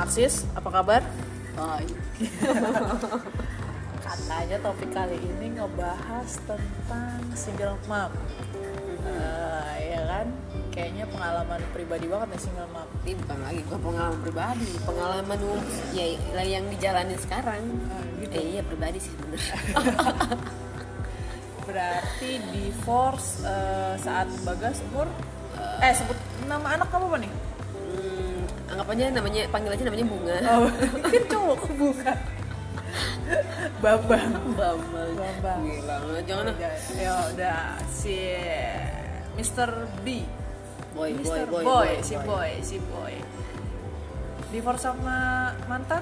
Aksis, apa kabar? Baik. Katanya topik kali ini ngebahas tentang single mom. Eh, ya kan? Kayaknya pengalaman pribadi banget nih single mom. Ini bukan lagi bukan pengalaman pribadi, pengalaman ya yang dijalani sekarang. Ah, gitu. Eh iya pribadi sih sebenarnya. Berarti divorce eh, saat Bagas umur eh sebut nama anak kamu apa nih? Hmm, anggap aja namanya panggil aja namanya bunga. Oh, kan cowok bukan. Babang. Bambang. Bambang. Gila, jangan ah. Ya, udah si Mr. B. Boy, boy, Mr. boy, boy, boy, si boy. boy, si boy. Divorce sama mantan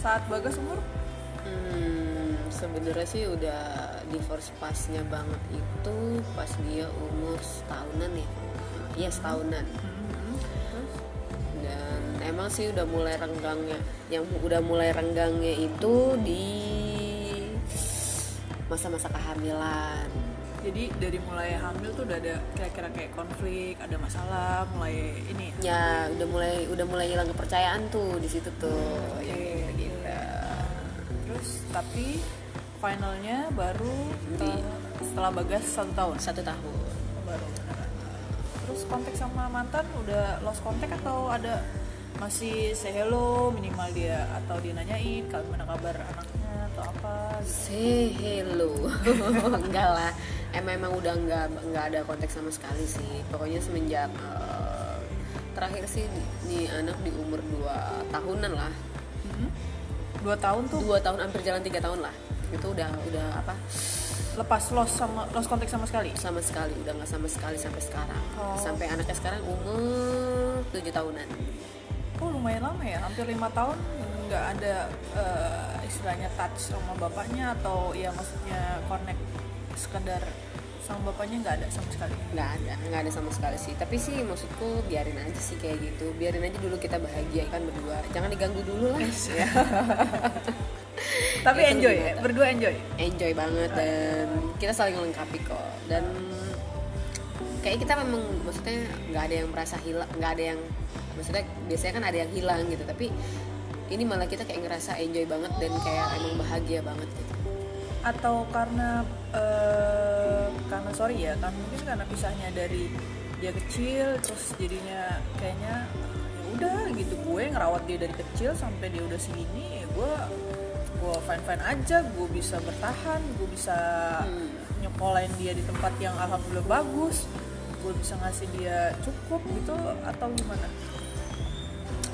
saat Bagas umur? Hmm, sebenarnya sih udah divorce pasnya banget itu pas dia umur setahunan ya. Iya setahunan. dan emang sih udah mulai renggangnya. Yang udah mulai renggangnya itu di masa-masa kehamilan. Jadi dari mulai hamil tuh udah ada kira-kira kayak konflik, ada masalah, mulai ini. ya? Udah mulai udah mulai hilang kepercayaan tuh di situ tuh Oke, kayak gitu. Terus tapi finalnya baru Di- eh, setelah Bagas satu tahun. satu tahun. Baru. Terus kontak sama mantan udah lost kontak atau ada masih say hello minimal dia atau dia nanyain kalau gimana kabar anaknya atau apa? Gitu. say hello. Enggak lah. Emang emang udah enggak enggak ada konteks sama sekali sih. Pokoknya semenjak eh, terakhir sih di anak di umur 2 tahunan lah. Mhm. dua tahun tuh? Dua tahun hampir jalan tiga tahun lah. Itu udah udah apa? Lepas lost sama lost kontak sama sekali? Sama sekali udah nggak sama sekali sampai sekarang. Oh. sampai anaknya sekarang umur tujuh tahunan oh lumayan lama ya? Hampir lima tahun nggak ada eh, istilahnya touch sama bapaknya atau ya maksudnya connect sekedar sama bapaknya nggak ada sama sekali? Nggak ada nggak ada sama sekali sih. Tapi sih maksudku biarin aja sih kayak gitu. Biarin aja dulu kita bahagia kan berdua. Jangan diganggu dulu lah. Ya. tapi enjoy ya? Berdua enjoy? Enjoy banget dan kita saling melengkapi kok. Dan kayak kita memang maksudnya nggak ada yang merasa hilang nggak ada yang maksudnya biasanya kan ada yang hilang gitu tapi ini malah kita kayak ngerasa enjoy banget dan kayak emang bahagia banget gitu. Atau karena eh, karena sorry ya kan mungkin karena pisahnya dari dia kecil terus jadinya kayaknya ya udah gitu. Gue ngerawat dia dari kecil sampai dia udah segini ya gue gue fine fine aja gue bisa bertahan gue bisa Hmm. nyekolahin dia di tempat yang alhamdulillah bagus gue bisa ngasih dia cukup gitu atau gimana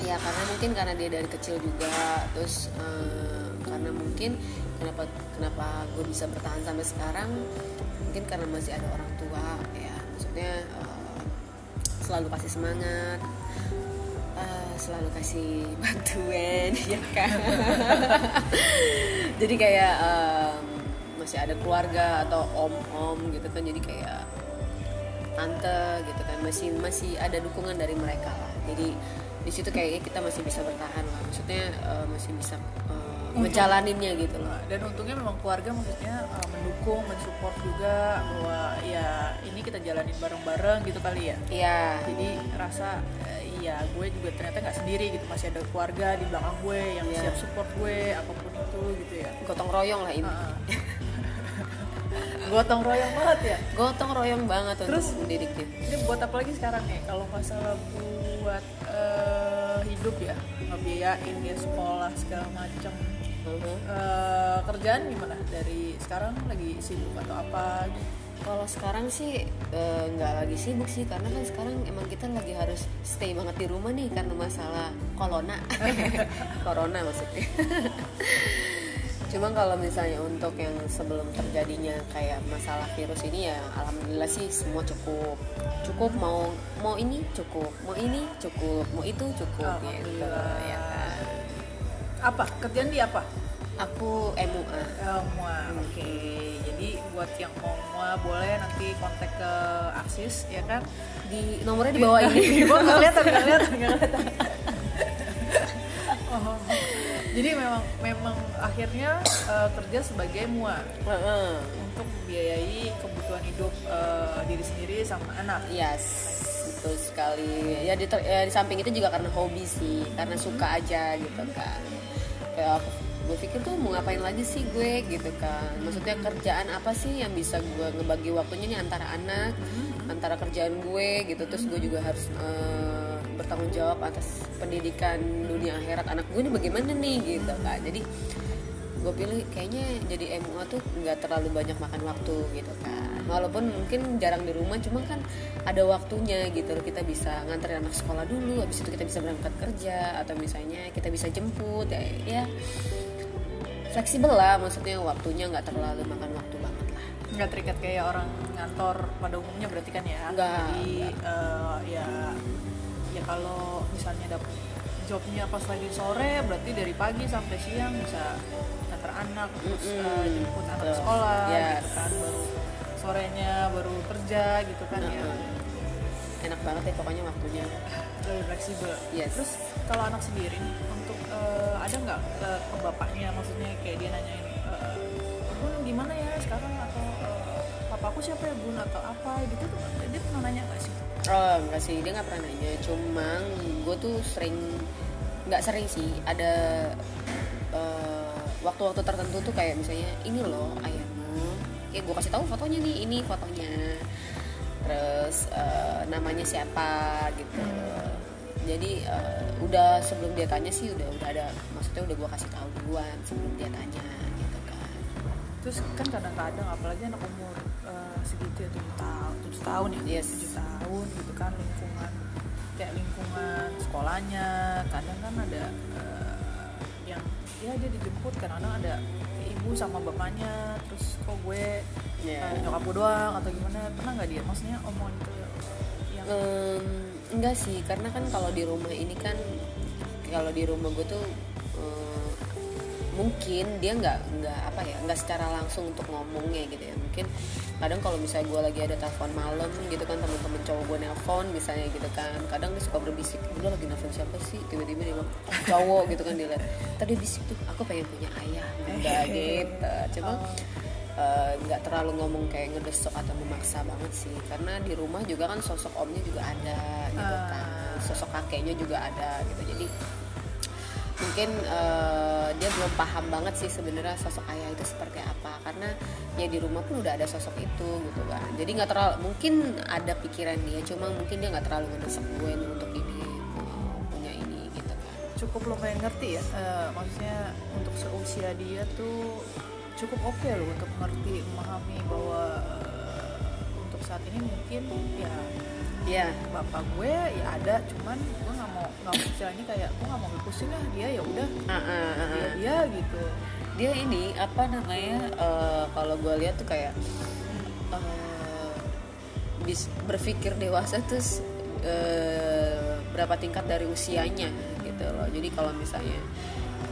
ya karena mungkin karena dia dari kecil juga terus eh, karena mungkin kenapa kenapa gue bisa bertahan sampai sekarang mungkin karena masih ada orang tua ya. Maksudnya eh, selalu kasih semangat eh, selalu kasih bantuan ya kan? Jadi kayak masih ada keluarga atau om-om gitu kan jadi kayak tante gitu kan masih masih ada dukungan dari mereka lah. Jadi di situ kayaknya kita masih bisa bertahan lah maksudnya eh, masih bisa eh, ngejalaninnya gitu loh dan untungnya memang keluarga maksudnya uh, mendukung, mensupport juga bahwa ya ini kita jalanin bareng-bareng gitu kali ya. iya Jadi rasa eh, iya gue juga ternyata nggak sendiri gitu masih ada keluarga di belakang gue yang Iya. siap support gue apa pun itu gitu ya. gotong royong lah ini Heeh. Gotong royong banget ya. gotong royong banget Terus? untuk mendidiknya Ini buat apa lagi sekarang nih kalau masalah buat hidup ya ngebiayain dia sekolah segala macam. Mhm. Eh, kerjaan gimana dari sekarang lagi sibuk atau apa gitu? Kalau sekarang sih eh, nggak lagi sibuk sih karena kan sekarang emang kita lagi harus stay banget di rumah nih karena masalah corona, corona maksudnya. Cuma kalau misalnya untuk yang sebelum terjadinya kayak masalah virus ini ya alhamdulillah sih semua cukup cukup mau mau ini cukup mau ini cukup mau itu cukup gitu ya kan. Apa kerjaan di apa? Aku MUA. Mua, oke. Jadi buat yang mau mua boleh nanti kontak ke Aksis ya kan? Di nomornya di bawah ini. Di bawah nggak kelihatan, nggak kelihatan, nggak kelihatan. Oh. Jadi memang memang akhirnya eh, kerja sebagai mua. Untuk membiayai kebutuhan hidup eh, diri sendiri sama anak. Yes, betul sekali. Ya di, ter- ya, di samping itu juga karena hobi sih karena suka aja gitu kan. Kayak aku gue pikir tuh mau ngapain lagi sih gue gitu kan. Maksudnya kerjaan apa sih yang bisa gue ngebagi waktunya nih antara anak antara kerjaan gue gitu. Terus gue juga harus eh, bertanggung jawab atas pendidikan dunia akhirat. Anak gue ini bagaimana nih gitu kan jadi gue pilih kayaknya jadi MUA tuh nggak terlalu banyak makan waktu gitu kan. Walaupun mungkin jarang di rumah cuma kan ada waktunya gitu loh. Kita bisa nganterin anak sekolah dulu habis itu kita bisa berangkat kerja atau misalnya kita bisa jemput ya, ya. Fleksibel lah maksudnya waktunya nggak terlalu makan waktu banget lah. Nggak terikat kayak orang ngantor pada umumnya berarti kan ya? Nggak, jadi eh, ya ya kalau misalnya dapet jobnya pas lagi sore berarti dari pagi sampai siang bisa nganter anak terus eh, Mm-mm. jemput anak Betul. sekolah Yes. gitu kan baru sorenya baru kerja gitu kan ya Mm-mm. enak banget ya pokoknya waktunya lebih fleksibel Yes. terus kalau anak sendiri nih untuk eh, ada nggak eh, ke bapaknya maksudnya kayak dia nanyain eh, bun gimana ya sekarang atau eh, papaku siapa ya bun atau apa gitu tuh dia pernah nanya nggak sih Oh enggak sih, dia nggak pernah nanya. Cuma gue tuh sering, nggak sering sih. Ada eh, waktu-waktu tertentu tuh kayak misalnya ini loh ayahmu. Ya gue kasih tahu fotonya nih, ini fotonya. Terus eh, namanya siapa gitu. Jadi eh, udah sebelum dia tanya sih udah udah ada, maksudnya udah gue kasih tahu duluan sebelum dia tanya gitu kan. terus kan kadang-kadang apalagi anak umur eh, segitu ya tujuh tahun tujuh tahun ya Yes. tujuh tahun gitu kan lingkungan kayak lingkungan sekolahnya kadang kan ada eh, yang ya dia dijemput kadang-kadang ada ibu sama bapaknya terus kok gue Iya. eh, nyokap gue doang atau gimana pernah nggak dia maksudnya omongan itu yang Em, enggak sih karena kan kalau di rumah ini kan kalau di rumah gue tuh mungkin dia nggak nggak apa ya nggak secara langsung untuk ngomongnya gitu ya. Mungkin kadang kalau misalnya gue lagi ada telepon malam gitu kan teman-teman cowok gue nelpon misalnya gitu kan. Kadang dia suka berbisik udah lagi nelfon siapa sih? Tiba-tiba dia bilang cowok gitu kan dia lihat. Tadi bisik tuh aku pengen punya ayah. Bunda gitu. Cuma eh, nggak terlalu ngomong kayak ngedesok atau memaksa banget sih. Karena di rumah juga kan sosok omnya juga ada gitu Ah. kan. Sosok kakeknya juga ada gitu. Jadi mungkin eh, dia belum paham banget sih sebenarnya sosok ayah itu seperti apa. Karena ya di rumah pun udah ada sosok itu gitu kan jadi nggak terlalu mungkin ada pikiran dia cuma mungkin dia nggak terlalu ngedesak gue untuk ini punya ini gitu kan cukup lumayan ngerti ya Eh, maksudnya untuk seusia dia tuh cukup oke loh untuk mengerti memahami bahwa eh, untuk saat ini mungkin ya Iya. bapak gue ya ada cuman gue nggak istilahnya kayak gue nggak mau ngikutin lah dia ya udah. Ah, ah, ah, dia dia gitu. Dia ini apa namanya eh, kalau gue lihat tuh kayak eh, bis berpikir dewasa tuh eh, berapa tingkat dari usianya gitu loh. Jadi kalau misalnya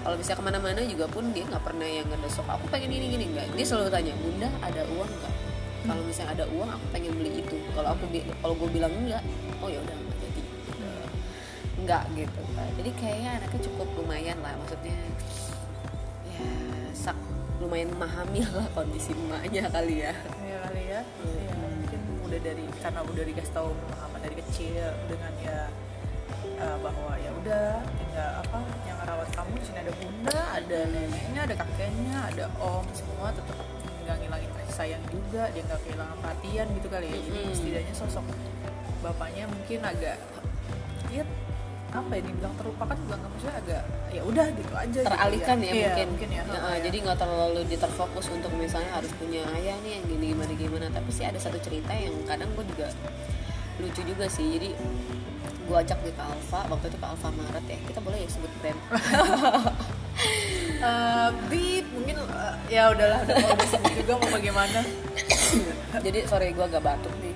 kalau bisa ke mana-mana juga pun dia nggak pernah yang ngedesok aku pengen ini gini nggak. Dia selalu tanya bunda ada uang nggak? Kalau misalnya ada uang aku pengen beli itu. Kalau aku kalau gue bilang enggak oh ya udah enggak gitu. Jadi kayaknya anaknya cukup lumayan lah maksudnya ya sak lumayan memahami lah kondisi emaknya kali ya. Ya kali ya. Ya mungkin udah dari karena udah dikasih tahu pemahaman dari kecil dengan ya eh, bahwa ya udah tinggal apa yang ngerawat kamu di sini ada bunda ada neneknya ada kakeknya ada om semua tetap nggak ngilangin kasih sayang juga dia nggak kehilangan perhatian gitu kali ya. Jadi Mm-mm. setidaknya sosok bapaknya mungkin agak ya apa ya dibilang terlupakan juga nggak maksudnya agak ya udah gitu aja gitu teralihkan ya, Iya, mungkin, mungkin ya, Nah, ya. jadi nggak terlalu diterfokus untuk misalnya harus punya ayah nih yang gini gimana gimana. Tapi sih ada satu cerita yang kadang gue juga lucu juga sih. Jadi gue ajak dia ke Alfa waktu itu ke Alfa Maret ya. Kita boleh ya sebut brand? Eh, beep mungkin eh, ya udahlah udah sebut juga mau bagaimana. Jadi sorry gue agak batuk nih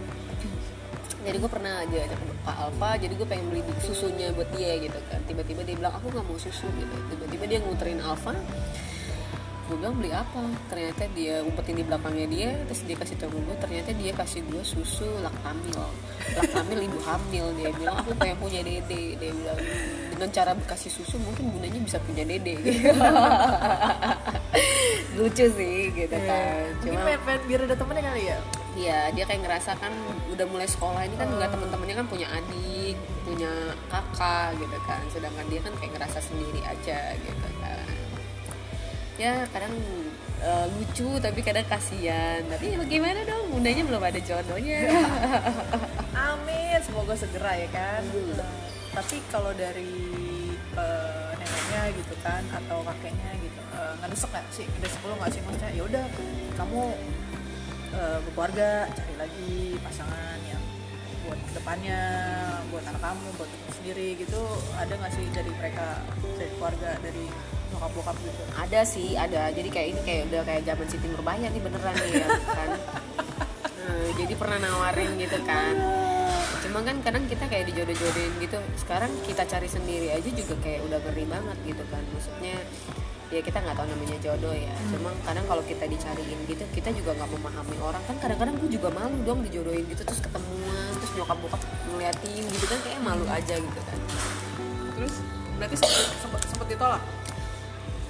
jadi gue pernah aja ajak ke Pak Alfa jadi gue pengen beli susunya buat dia gitu kan. Tiba-tiba dia bilang aku nggak mau susu gitu. Tiba-tiba dia nguterin Alfa gue bilang beli apa? Ternyata dia umpetin di belakangnya dia terus dia kasih tahu gue ternyata dia kasih gue susu laktamil. Laktamil ibu hamil dia bilang. Aku pengen punya dede dia bilang. Dengan cara kasih susu mungkin bundanya bisa punya dede gitu. lucu sih gitu kan. Mungkin cuma pengen, pengen biar ada temennya kali ya ya dia kayak ngerasa kan udah mulai sekolah ini kan nggak temen-temennya kan punya adik punya kakak gitu kan sedangkan dia kan kayak ngerasa sendiri aja gitu kan ya kadang eh, lucu tapi kadang kasihan tapi ya bagaimana dong bundanya belum ada jodohnya Amin, semoga segera ya kan. Hmm. Nah, tapi kalau dari eh, neneknya gitu kan atau kakeknya gitu ngedesek nggak sih? Ngedesek lo nggak sih maksudnya? Ya udah, kamu eh, berkeluarga, cari lagi pasangan yang buat depannya, buat anak kamu, buat kamu sendiri gitu. Ada nggak sih dari mereka, dari keluarga, dari bokap bokap gitu? ada sih ada. Jadi kayak ini kayak udah kayak zaman Siti Nurbaya nih beneran nih ya kan. Eh, jadi pernah nawarin gitu kan. Cuma kan kadang kita kayak dijodoh-jodohin gitu. Sekarang kita cari sendiri aja juga kayak udah ngeri banget gitu kan. Maksudnya ya kita nggak tahu namanya jodoh ya. Cuma kadang kalau kita dicariin gitu kita juga nggak memahami orang. Kan kadang-kadang gue juga malu dong dijodohin gitu terus ketemuan terus nyokap bokap ngeliatin gitu kan kayak malu aja gitu kan. Terus berarti sempet, sempet, sempet ditolak?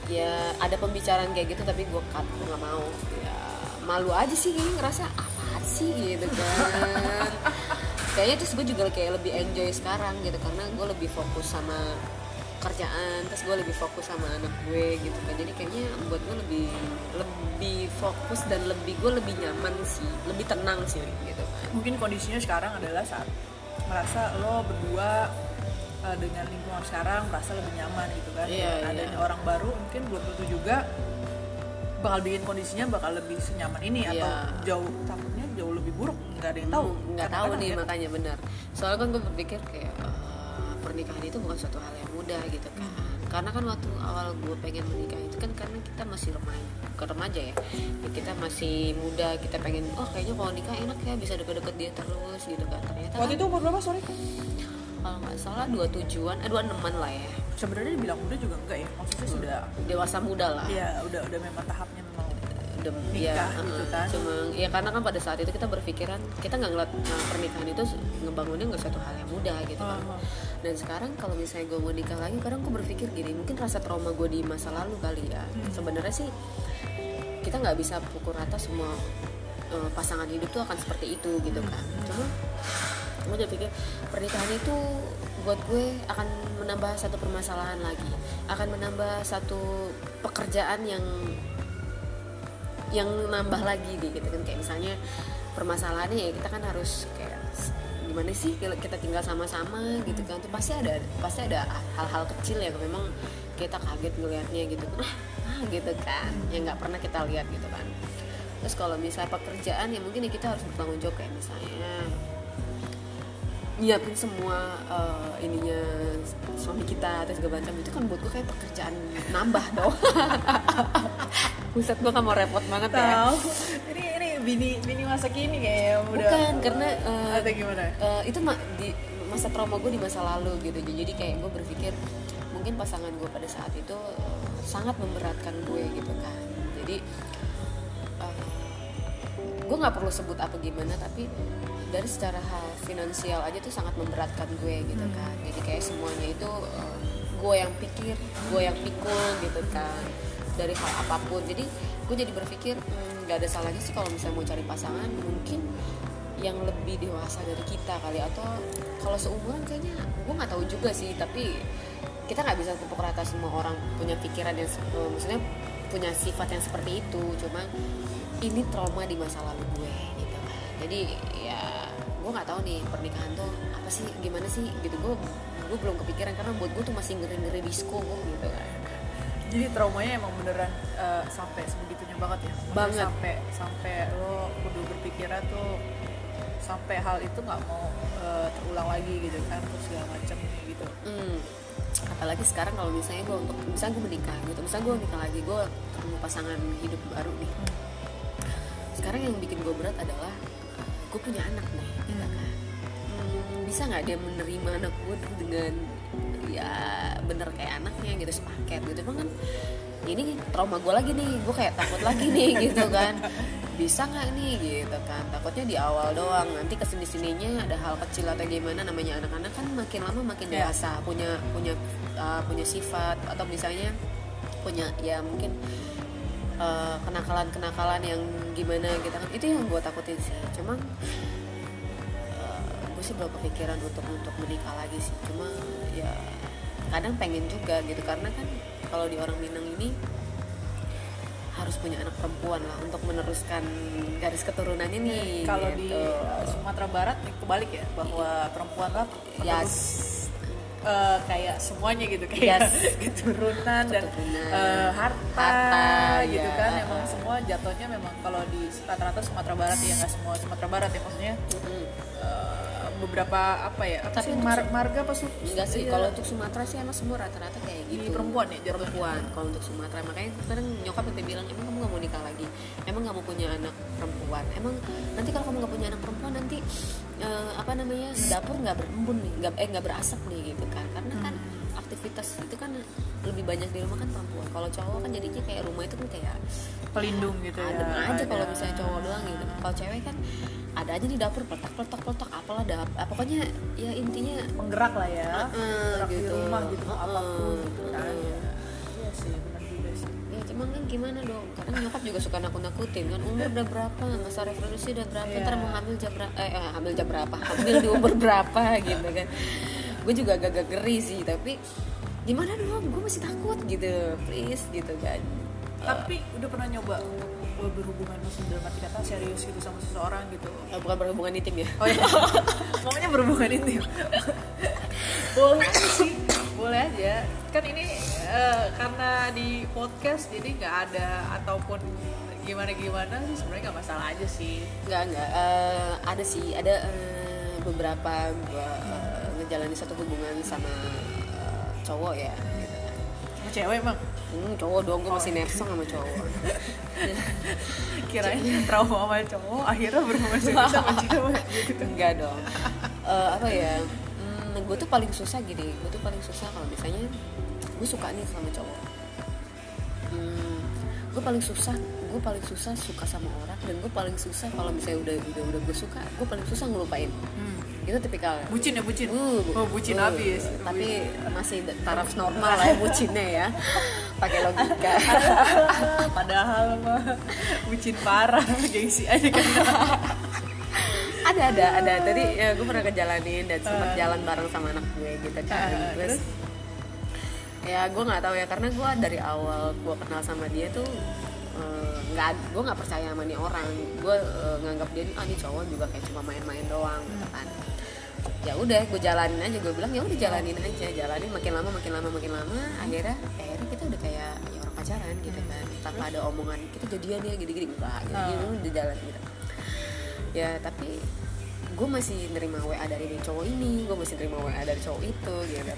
ya ada pembicaraan kayak gitu tapi gue cut gue nggak mau. Ya malu aja sih kayaknya ngerasa apa sih? gitu kan. Kayaknya terus gue juga kayak lebih enjoy sekarang gitu karena gue lebih fokus sama kerjaan terus gue lebih fokus sama anak gue gitu kan jadi kayaknya buat gue lebih lebih fokus dan lebih gue lebih nyaman sih lebih tenang sih gitu kan mungkin kondisinya sekarang adalah saat merasa lo berdua uh, dengan lingkungan sekarang merasa lebih nyaman gitu kan Dengan iya. adanya orang baru mungkin belum tentu juga bakal bikin kondisinya bakal lebih senyaman ini atau Iya. jauh takutnya jauh lebih buruk nggak ada yang tahu Hmm, nggak tahu Kadang-kadang nih ya. makanya benar soalnya kan gue berpikir kayak eh, pernikahan itu bukan suatu hal yang mudah gitu kan. Karena kan waktu awal gue pengen menikah itu kan karena kita masih remaja bukan remaja ya. Ya, kita masih muda kita pengen oh kayaknya kalau nikah enak ya bisa deket-deket dia terus gitu kan. Ternyata waktu kan, itu umur berapa sorry? Kalau nggak salah dua tujuan eh dua eneman lah ya. Sebenarnya dibilang muda juga enggak ya maksudnya sudah dewasa muda lah. Ya udah udah memang tahapnya udah Nikah ya, gitu kan. cuma ya karena kan pada saat itu kita berpikiran kita nggak ngeliat nah, pernikahan itu ngebangunnya nggak suatu hal yang mudah gitu kan Uh-huh. dan sekarang kalau misalnya gue mau nikah lagi kadang gue berpikir gini mungkin rasa trauma gue di masa lalu kali ya Hmm. sebenarnya sih kita nggak bisa pukul rata semua uh, pasangan hidup tuh akan seperti itu gitu kan Hmm. cuma gue udah pikir pernikahan itu buat gue akan menambah satu permasalahan lagi akan menambah satu pekerjaan yang yang nambah lagi nih gitu kan. Kayak misalnya permasalahannya ya kita kan harus kayak gimana sih kita tinggal sama-sama gitu kan. Tuh pasti ada pasti ada hal-hal kecil yang memang kita kaget ngelihatnya gitu. Kan ah gitu kan yang nggak pernah kita lihat gitu kan. Terus kalau misalnya pekerjaan ya mungkin ya kita harus bertanggung jawab kayak misalnya nyiapin semua eh, ininya suami kita atau segala macam itu kan buat gue kayak pekerjaan nambah dong Buset gue kan mau repot banget ya. Tahu ini ini bini bini masa kini kayak udah Bukan, karena, eh, atau gimana? Eh, itu ma- di masa trauma gue di masa lalu gitu. Jadi kayak gue berpikir mungkin pasangan gue pada saat itu eh, sangat memberatkan gue gitu kan. Jadi eh, gue nggak perlu sebut apa gimana tapi dari secara hal finansial aja tuh sangat memberatkan gue gitu kan. Jadi kayak semuanya itu eh, gue yang pikir gue yang pikul gitu kan dari hal apa pun. Jadi gue jadi berpikir "Hmm, ada salahnya sih kalau misalnya mau cari pasangan mungkin yang lebih dewasa dari kita kali. Atau kalau seumuran kayaknya gue nggak tahu juga sih tapi kita nggak bisa pukul rata semua orang punya pikiran yang eh, maksudnya punya sifat yang seperti itu. Cuma ini trauma di masa lalu gue gitu kan. Jadi ya gue nggak tahu nih pernikahan tuh apa sih gimana sih gitu. Gue gue belum kepikiran karena buat gue tuh masih ngeri ngeri disco gitu kan. Jadi traumanya emang beneran eh, sampai sebegitunya banget ya? Banget. sampai sampai lo kudu berpikiran tuh sampai hal itu nggak mau eh, terulang lagi gitu kan terus segala macam gitu. Hmm. apalagi sekarang kalau misalnya gue untuk misalnya gue menikah gitu misalnya gue nikah lagi gue ketemu pasangan hidup baru nih. Sekarang yang bikin gue berat adalah gue punya anak nih gitu kan. Hmm, bisa nggak dia menerima anak gue dengan ya bener kayak anaknya gitu sepaket gitu emang kan ini trauma gue lagi nih gue kayak takut lagi nih gitu kan bisa nggak nih gitu kan takutnya di awal doang nanti ke sini sininya ada hal kecil atau gimana namanya anak-anak kan makin lama makin Ya. dewasa punya punya uh, punya sifat atau misalnya punya ya mungkin eh, kenakalan-kenakalan yang gimana gitu kan. Itu yang gue takutin sih. Cuman gue sih belum kepikiran untuk untuk menikah lagi sih. Cuma ya kadang pengen juga gitu. Karena kan kalau di orang Minang ini harus punya anak perempuan lah untuk meneruskan garis keturunannya nih kalau di gitu. uh, Sumatera Barat nih kebalik ya bahwa perempuan lah yes uh, kayak semuanya gitu kayak Yes. keturunan dan uh, harta, Harta, gitu ya. kan. Emang semua jatuhnya memang kalau di rata-rata Sumatera Barat ya nggak semua Sumatera Barat ya maksudnya Mm-mm. uh, beberapa apa ya apa Tapi sih mar- marga apa su enggak sih iya, kalau untuk Sumatera sih emang semua rata-rata kayak di gitu. perempuan ya jatuhnya? Perempuan kalau untuk Sumatera. Makanya kadang nyokap sampai bilang emang kamu nggak mau nikah lagi? Emang nggak mau punya anak perempuan? Emang nanti kalau kamu nggak punya anak perempuan nanti eh, apa namanya dapur nggak berembun nih nggak eh nggak berasap nih gitu aktivitas itu kan lebih banyak di rumah kan perempuan. Kalau cowok kan jadinya kayak rumah itu kan kayak pelindung gitu ya adem aja ada. kalau misalnya cowok doang gitu. Kalau cewek kan ada aja di dapur peletak peletak peletak apalah dap ah, pokoknya ya intinya penggerak lah ya. Heeh, Gerak di gitu. rumah gitu Heeh, apa pun gitu kan. ya. iya sih benar juga sih. Ya cuman kan gimana dong? Kadang nyokap juga suka nakut-nakutin kan umur udah berapa? Masa reproduksi udah berapa Iya. ntar mau hamil jam berapa? Eh, eh, hamil jam berapa? Hamil di umur berapa? Gitu kan. Gue juga agak-agak geri sih tapi gimana dong? Gue masih takut gitu. Please gitu kan. Tapi udah pernah nyoba berhubungan maksud dalam arti kata serius gitu sama seseorang gitu? Eh, bukan berhubungan intim ya. Oh ya maunya berhubungan intim. Boleh sih. Boleh aja. Kan ini eh, karena di podcast jadi nggak ada ataupun gimana gimana sih sebenarnya nggak masalah aja sih. Nggak nggak. Eh, ada sih. Ada eh, beberapa gue ngejalanin satu hubungan sama cowok ya. Gitu kan sama cewek emang hmm, cowok dong gue masih nepsong sama cowok. Kirain trauma sama cowok akhirnya berhubungan sama cewek. Gitu enggak dong. Eh, apa ya? Hmm, gue tuh paling susah gini gue tuh paling susah kalau misalnya gue suka nih sama cowok. Hmm, gue paling susah gue paling susah suka sama orang dan gue paling susah kalau misalnya udah udah udah gue suka gue paling susah ngelupain. Hmm. Itu tipikal. Bucin ya bucin? Uh, oh bucin uh, habis. Tapi masih taraf normal lah ya bucinnya ya. Pakai logika. Padahal mah bucin parah gengsi aja kan. Ada ada ada. Tadi ya gue pernah ngejalanin dan sempat jalan bareng sama anak gue gitu kan. Uh, terus terus? ya gue nggak tahu ya karena gue dari awal gue kenal sama dia tuh eh, nggak gue nggak percaya sama nih orang. Gue eh, nganggap dia ah nih cowok juga kayak cuma main-main doang gitu kan ya udah gue jalanin aja. Gue bilang ya udah jalanin aja jalanin. Makin lama makin lama makin lama akhirnya akhirnya kita udah kayak ya orang pacaran gitu kan. Tanpa ada omongan kita jadian ya gini-gini. Enggak gitu udah jalan gitu. Ya tapi gue masih nerima WA dari cowok ini gue masih nerima WA dari cowok itu gitu.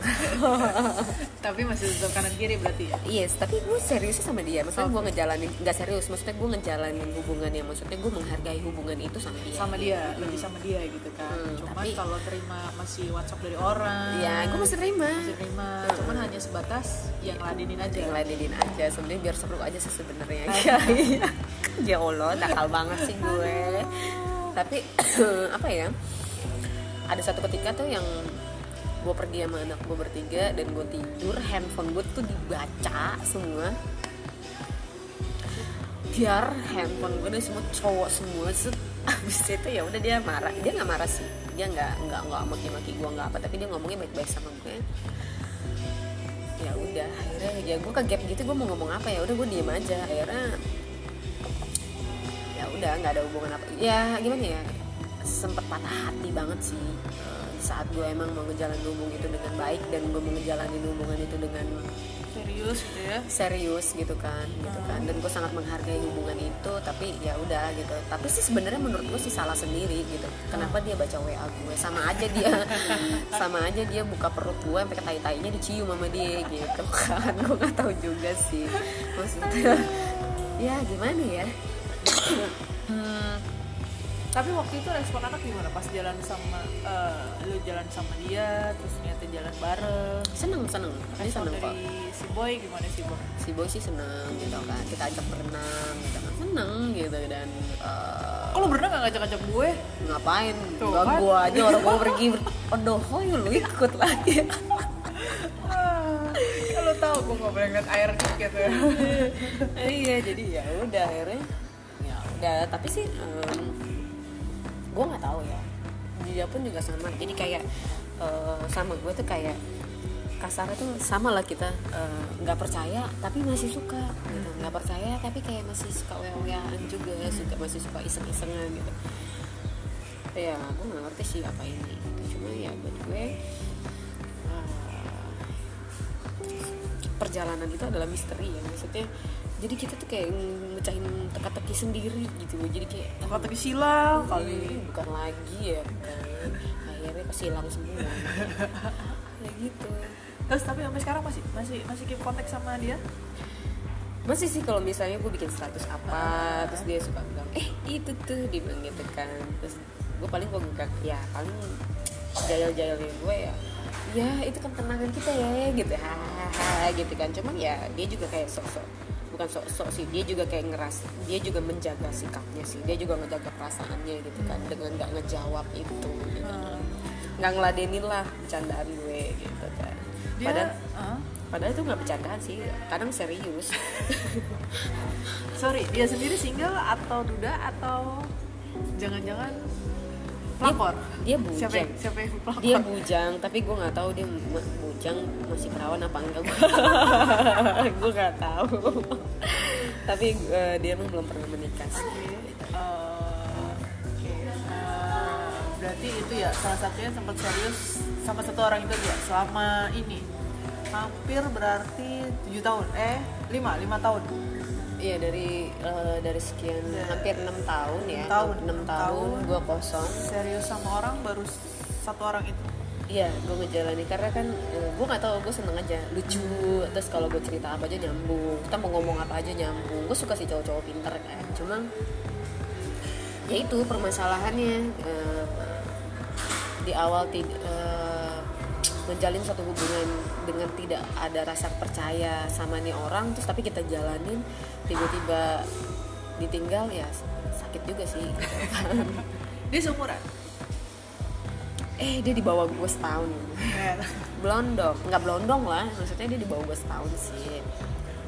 Tapi masih tetap kanan kiri berarti ya? Yes tapi gue serius sama dia. Maksudnya gue ngejalanin nggak serius maksudnya gue ngejalanin hubungan yang maksudnya gue menghargai hubungan itu sama dia sama dia lebih sama dia gitu kan. Hmm, cuman tapi- kalau terima masih WhatsApp dari orang ya gue masih terima. masih terima. Cuman hanya sebatas yang ladenin aja. Yang ladenin aja sebenarnya biar seru aja sih sebenarnya. Ya Allah nakal banget sih gue tapi apa ya ada satu ketika tuh yang gue pergi sama anak gue bertiga dan gue tidur handphone gue tuh dibaca semua. Biar handphone gue nih semua cowok semua set abis itu ya udah dia marah. Dia nggak marah sih. Dia nggak nggak nggak maki-maki gue nggak apa. Tapi dia ngomongnya baik-baik sama gue ya udah akhirnya ya gue ke gap gitu. Gue mau ngomong apa ya? Udah gue diem aja. Akhirnya ya udah nggak ada hubungan apa. Ya gimana ya? Sempet patah hati banget sih eh, saat gue emang mau ngejalanin hubungan itu dengan baik dan gue mau ngejalanin hubungan itu dengan serius gitu ya? serius gitu kan gitu kan. Dan gue sangat menghargai hubungan itu tapi ya udah gitu. Tapi sih sebenarnya menurut gue sih salah sendiri gitu. Kenapa dia baca wa gue? Sama aja dia sama aja dia buka perut gue sampai ketai tainya dicium sama dia gitu kan. Gue nggak tahu juga sih. Maksudnya ya gimana ya Hmm. tapi waktu itu respon anak gimana? Pas jalan sama eh, lu jalan sama dia terus niatnya jalan bareng. Seneng seneng. Respon seneng kok si boy gimana sih boy? Si boy sih seneng gitu kan. Kita ajak berenang gitu kan. Seneng gitu. Dan eh, kalau berenang gak ngajak-ngajak gue? Ngapain? Tuh gak kan. gua aja orang gua pergi ber- aduh oh lu ikut lagi? Ah, kalau tahu gue nggak boleh ngeliat air dikit ya. Iya jadi ya udah akhirnya udah tapi sih em, gue nggak tahu ya. Dia pun juga sama. Jadi kayak eh, sama gue tuh kayak kasarnya tuh sama lah kita eh, nggak percaya tapi masih suka gitu. Nggak percaya tapi kayak masih suka wewean juga suka masih suka iseng-isengan gitu. Ya gue nggak ngerti sih apa ini gitu. cuma ya buat gue eh, perjalanan itu adalah misteri ya. Maksudnya jadi kita tuh kayak mecahin teka-teki sendiri gitu loh. Jadi kayak kata teki silang kali. Kali bukan lagi ya kan akhirnya kesilang semua. Ya gitu. Terus tapi sampai sekarang masih masih masih keep kontak sama dia? Masih sih kalau misalnya gue bikin status apa terus dia suka bilang eh itu tuh dia bilang gitu kan. Terus gue paling gue buka ya paling jayal-jayalnya gue ya ya itu kan kenangan kita ya gitu. Hahaha gitu kan. Cuman ya dia juga kayak sok-sok bukan sok-sok sih dia juga kayak ngeras dia juga menjaga sikapnya sih dia juga ngejaga perasaannya gitu kan dengan nggak ngejawab itu gitu. Nggak ngeladenin lah bercandaan gue gitu kan. Dia padahal Hah? padahal itu nggak bercandaan sih kadang serius. Sorry dia sendiri single atau duda atau jangan-jangan pelakor? Dia siapa bujang. Yang, siapa yang pelakor? Dia bujang tapi gue nggak tahu dia bujang masih perawan apa enggak gue nggak tahu. Tapi eh, dia emang belum pernah menikah sih. Oke, eh, oke. Eh, berarti itu ya salah satunya sempat serius sama satu orang itu ya selama ini. Hampir berarti tujuh tahun. Eh lima lima tahun iya dari eh, dari sekian hampir enam tahun ya tahun, enam tahun tahun. gue kosong. Serius sama orang baru satu orang itu? Iya, gue ngejalani karena kan gue nggak tahu gue seneng aja lucu terus kalau gue cerita apa aja nyambung kita mau ngomong apa aja nyambung gue suka sih cowok-cowok pinter kan cuma ya itu permasalahannya eh, di awal tid- eh, menjalin suatu hubungan dengan tidak ada rasa percaya sama nih orang terus tapi kita jalanin tiba-tiba ditinggal ya sakit juga sih. Gitu dia seumuran? Eh dia di bawah gue setahun. Blondong. Nggak blondong lah maksudnya dia di bawah gue setahun sih.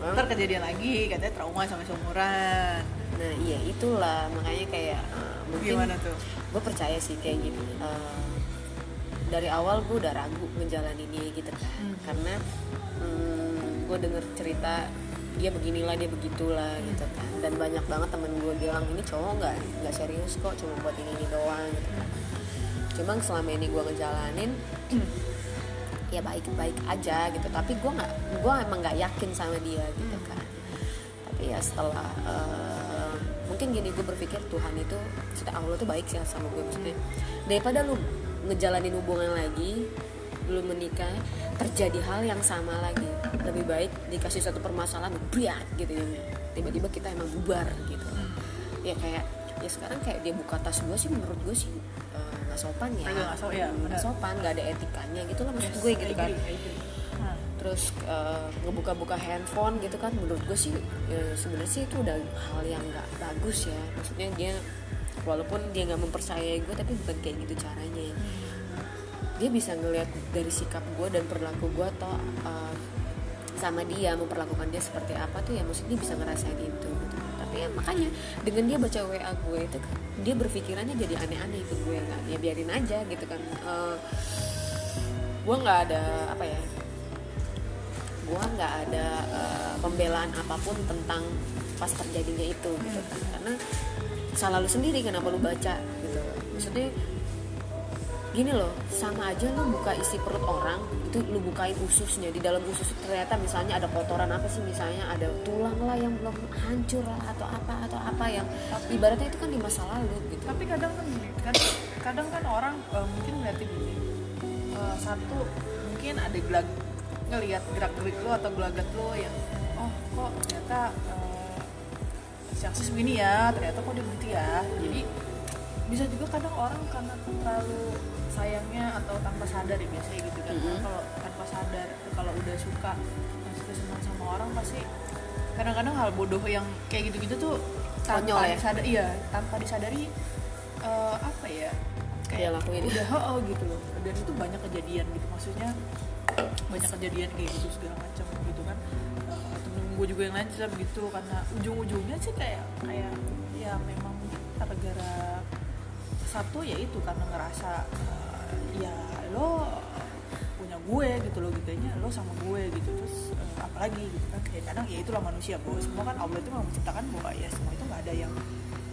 Memang- ntar kejadian lagi katanya trauma sama seumuran. Nah iya itulah. Makanya kayak eh, mungkin gimana tuh? gue percaya sih kayak gini Eh, dari awal gue udah ragu ngejalaninnya gitu. Kan Hmm. karena gue denger cerita dia beginilah dia begitulah gitu kan. Dan banyak banget temen gue bilang ini cowok nggak nggak serius kok cuma buat ini ini doang gitu kan. Cuma selama ini gue ngejalanin ya baik baik aja gitu. Tapi gue nggak gue emang nggak yakin sama dia gitu kan. Tapi ya setelah eh, mungkin gini gue berpikir Tuhan itu maksudnya Allah tuh baik sih sama gue maksudnya. Daripada lu ngejalanin hubungan lagi lu menikah terjadi hal yang sama lagi. Lebih baik dikasih satu permasalahan berat gitu ya. Tiba-tiba kita emang bubar gitu. Ya kayak ya sekarang kayak dia buka tas gue sih menurut gue sih eh, nggak sopan ya. Nggak so- ya, benar. sopan nggak ada etikanya gitu lah maksud gue gitu kan. terus eh, ngebuka-buka handphone gitu kan menurut gue sih ya, sebenarnya sih itu udah hal yang nggak bagus ya. Maksudnya dia walaupun dia nggak mempercayai gue tapi bukan kayak gitu caranya. Dia bisa ngelihat dari sikap gue dan perilaku gue atau eh, sama dia memperlakukan dia seperti apa tuh ya maksudnya dia bisa ngerasain itu gitu. tapi ya makanya dengan dia baca wa gue itu kan dia berpikirannya jadi aneh-aneh ke gue kan ya biarin aja gitu kan. Eh, gue nggak ada apa ya gue nggak ada eh, pembelaan apa pun tentang pas terjadinya itu gitu kan. Karena salah lu sendiri kenapa lu baca gitu. Maksudnya gini loh sama aja lu buka isi perut orang itu lu bukain ususnya. Di dalam usus ternyata misalnya ada kotoran apa sih misalnya ada tulang lah yang belum hancur lah atau apa atau apa yang ibaratnya itu kan di masa lalu gitu. Tapi kadang kan kan kadang kan orang eh, mungkin ngeliatin gini. Eh, satu mungkin ada gelag ngelihat gerak gerik lo atau gelagat lo yang oh kok ternyata eh, si Aksis begini ya ternyata kok dia begitu ya jadi bisa juga kadang orang karena terlalu sayangnya atau tanpa sadar ya biasanya gitu kan Mhm. kalau tanpa sadar kalau udah suka suka senang sama orang pasti kadang-kadang hal bodoh yang kayak gitu-gitu tuh tanpa Konyol ya? disadari iya tanpa disadari eh, apa ya Dia lakuin. udah oh, gitu loh dan itu banyak kejadian gitu maksudnya banyak kejadian kayak gitu segala macam gitu kan gue juga yang lain cerita begitu. Karena ujung-ujungnya sih kayak kayak ya memang gara-gara satu ya itu karena ngerasa eh, ya lo punya gue gitu loh gitunya lo sama gue gitu. Terus eh, apalagi gitu kan kayak kadang ya itulah manusia bahwa semua kan Allah itu memang menciptakan bahwa ya semua itu nggak ada yang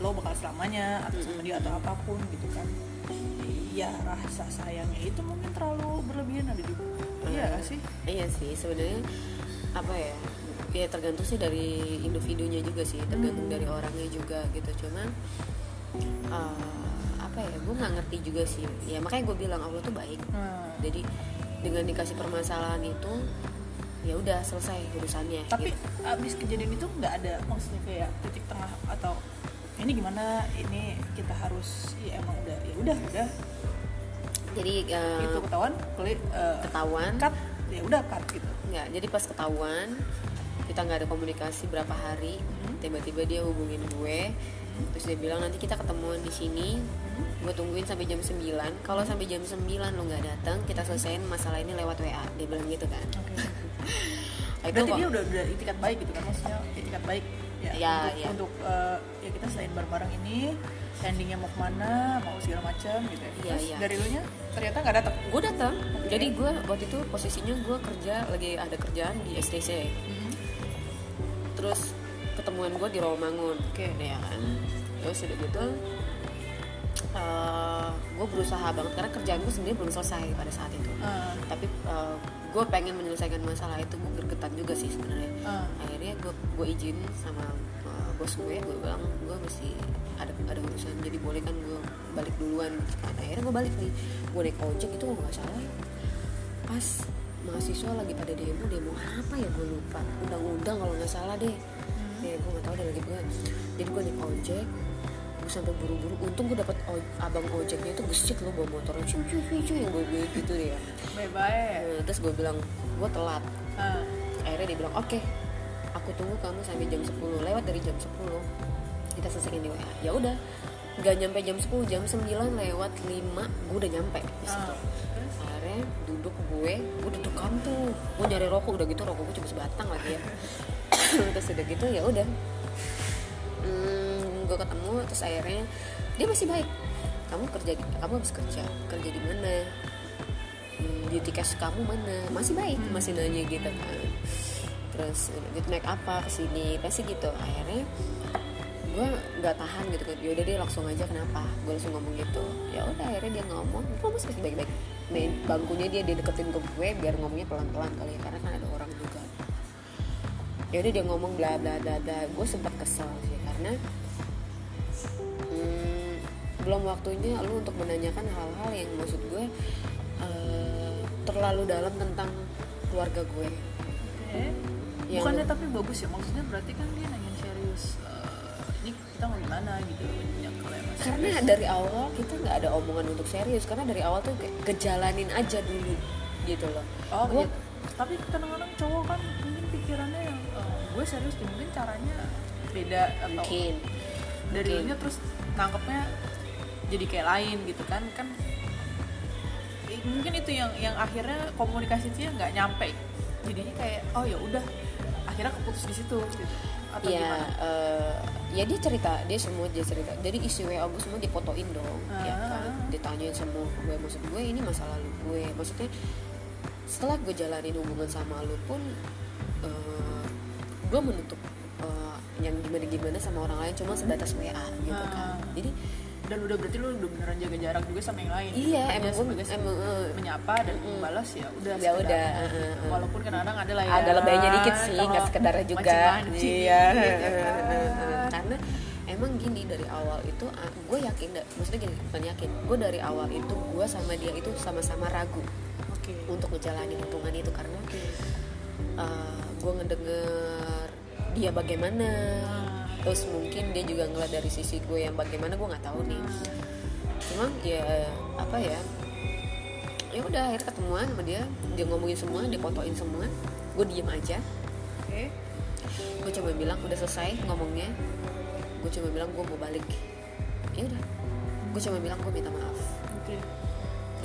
lo bakal selamanya atau sama dia atau apa pun gitu kan. Ya rasa sayangnya itu mungkin terlalu berlebihan ada juga iya sih? Iya sih sebenarnya apa ya ya tergantung sih dari individunya juga sih tergantung Hmm. dari orangnya juga gitu. Cuman eh, apa ya gue nggak ngerti juga sih. Ya makanya gue bilang Allah tuh baik. Hmm. jadi dengan dikasih permasalahan itu ya udah selesai urusannya tapi gitu. abis kejadian itu nggak ada maksudnya kayak titik tengah atau ini gimana? Ini kita harus ya emang udah ya udah udah. Jadi eh, itu ketahuan kulit eh, ketahuan. cut ya udah cut gitu. Nggak jadi pas ketahuan kita nggak ada komunikasi berapa hari Hmm. tiba-tiba dia hubungin gue terus dia bilang nanti kita ketemuan di sini gue tungguin sampai jam 9 kalau sampai jam 9 lo nggak datang kita selesaiin masalah ini lewat WA dia bilang gitu kan. Oke. Itu berarti kok. dia udah udah itikat baik gitu kan maksudnya itikat baik ya, Ya, untuk, ya. untuk eh, ya kita selain bareng-bareng ini endingnya mau ke mana mau segala macam gitu ya. Iya, terus iya. dari lu nya ternyata nggak datang gue datang jadi gue waktu itu posisinya gue kerja lagi ada kerjaan di STC terus ketemuan gue di Rawamangun. Oke. ya kan? Terus udah gitu gue berusaha banget karena kerjaan gue sendiri belum selesai pada saat itu. Ah, tapi gue pengen menyelesaikan masalah itu gue gergetan juga sih sebenarnya. Ah. akhirnya gue gue izin sama uh, bos gue gue bilang gue mesti ada ada urusan jadi boleh kan gue balik duluan. Gitu kan akhirnya gue balik nih gue naik ojek itu kalau nggak salah. Pas mahasiswa lagi pada demo demo apa ya? Gue lupa. Undang-undang kalau nggak salah deh. Ya gue nggak tahu deh lagi gue jadi gue naik ojek gue sampai buru-buru. Untung gue dapet o- abang ojeknya itu gesit loh bawa motornya. Cuy cuy cuy cuy yang gue gitu deh ya. Nah, terus gue bilang gue telat. Ah, akhirnya dia bilang oke aku tunggu kamu sampai jam 10 lewat dari jam 10 kita selesaiin di WA ya udah nggak nyampe jam 10 jam 9 lewat 5 gue udah nyampe di situ. Ah. Akhirnya duduk gue gue duduk tuh gue nyari rokok udah gitu rokok gue cuma sebatang lagi ya. Terus udah gitu ya udah. Hmm, gue ketemu terus akhirnya dia masih baik. Kamu kerja di, kamu habis kerja kerja di mana? Hmm, cash kamu mana? Masih baik masih nanya gitu kan. Terus gitu naik apa ke sini pasti gitu. Akhirnya gue nggak tahan gitu kan. Yaudah dia langsung aja kenapa? Gue langsung ngomong gitu. Ya udah akhirnya dia ngomong gue masih baik-baik main bangkunya dia dia deketin ke gue biar ngomongnya pelan-pelan kali ya karena kan ada orang juga. Ya udah dia ngomong bla bla bla bla. Gue sempat kesel sih karena hmm, belum waktunya lu untuk menanyakan hal-hal yang maksud gue eh, terlalu dalam tentang keluarga gue. Oke. Yang- Bukannya tapi bagus ya? Maksudnya berarti kan dia ini kita mau gimana gitu kalau emang karena serius. dari awal kita nggak ada omongan untuk serius karena dari awal tuh kayak kejalanin aja dulu gitu loh oh Gua- iya. tapi kadang-kadang cowok kan mungkin pikirannya yang eh, gue serius mungkin caranya beda atau mungkin dari mungkin. nya terus nangkepnya jadi kayak lain gitu kan kan mungkin itu yang yang akhirnya komunikasi itu nggak nyampe jadinya kayak oh ya udah akhirnya keputus di situ gitu. Atau ya gimana? eh, ya dia cerita dia semua dia cerita. Jadi isi wa gue semua dipotoin dong ya Ah. kan. Ditanyain semua gue maksud gue ini masa lalu gue. Maksudnya setelah gue jalanin hubungan sama lu pun eh, gue menutup eh, yang gimana gimana sama orang lain cuma sebatas wa gitu kan. Ah. jadi dan udah berarti lu udah beneran jaga jarak juga sama yang lain. Iya Hanya emang gue sebagai emang eh, menyapa dan Mm-mm. membalas ya udah Ya udah, eh, eh. walaupun kadang-kadang ada lah ya ada lebaynya dikit sih nggak sekedar juga. iya. gitu kan. karena emang gini dari awal itu gue yakin maksudnya gini bukan yakin. Gue dari awal itu gue sama dia itu sama-sama ragu oke. untuk ngejalanin hubungan itu. Karena gue ngedenger dia bagaimana Ah. Terus mungkin dia juga ngeliat dari sisi gue yang bagaimana gue nggak tahu nih. Cuman ya apa ya ya udah akhirnya ketemuan sama dia. Dia ngomongin semua dia fotoin semua. Gue diem aja. Oke. Gue coba bilang udah selesai ngomongnya. Gue coba bilang gue mau balik. Ya udah. Gue coba bilang gue minta maaf. Oke.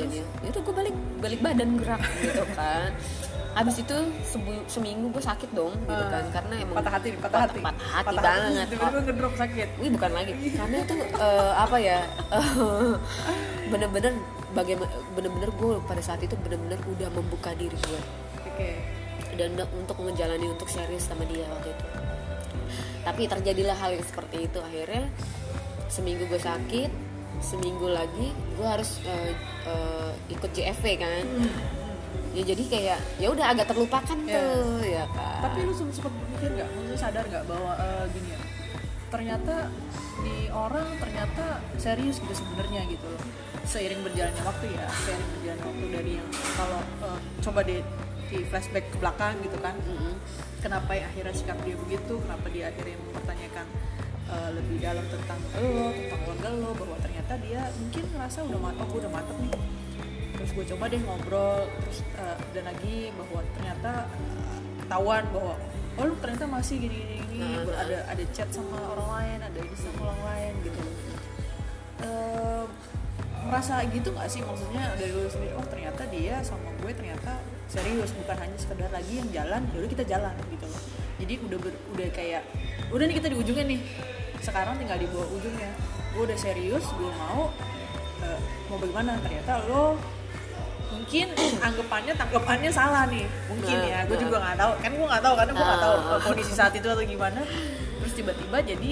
Dan ya ya udah gue balik. Balik badan gerak gitu kan habis itu sebu- seminggu gue sakit dong gitu kan. Karena emang patah hati patah hati. patah hati banget. Tiba-tiba ngedrop sakit. Wih bukan lagi. Karena itu eh, apa ya eh, bener-bener bagaimana bener-bener gue pada saat itu bener-bener udah membuka diri gue. Oke. Dan untuk menjalani untuk serius sama dia waktu itu. Tapi terjadilah hal yang seperti itu. Akhirnya seminggu gue sakit seminggu lagi gue harus eh, eh, ikut JFV kan ya jadi kayak ya udah agak terlupakan Ya. tuh ya kan. Tapi lu sempat sempat berpikir nggak? Maksudnya sadar nggak bahwa eh, gini ya ternyata di orang ternyata serius gitu sebenarnya gitu loh. Seiring berjalannya waktu ya seiring berjalannya waktu dari yang kalau eh, coba di di flashback ke belakang gitu kan. Mm-mm. kenapa ya akhirnya sikap dia begitu? Kenapa dia akhirnya mempertanyakan eh, lebih dalam tentang lo tentang keluarga lo bahwa ternyata dia mungkin ngerasa udah mantap gue udah mantap nih terus gue coba deh ngobrol terus eh, dan lagi bahwa ternyata eh, ketahuan bahwa oh lu ternyata masih gini gini, gini. Nah, nah. ada ada chat sama orang lain ada ini sama orang lain gitu. Eh, merasa gitu nggak sih? Maksudnya dari lu sendiri oh ternyata dia sama gue ternyata serius bukan hanya sekedar lagi yang jalan yaudah kita jalan gitu loh. Jadi udah ber- udah kayak udah nih kita di ujungnya nih. Sekarang tinggal di bawah ujungnya. Gue udah serius gue mau eh, mau bagaimana? Ternyata lo mungkin anggapannya tanggapannya salah nih mungkin Nah, ya gue nah. juga nggak tahu kan gue nggak tahu karena gue nggak tahu Ah. kondisi saat itu atau gimana terus tiba-tiba jadi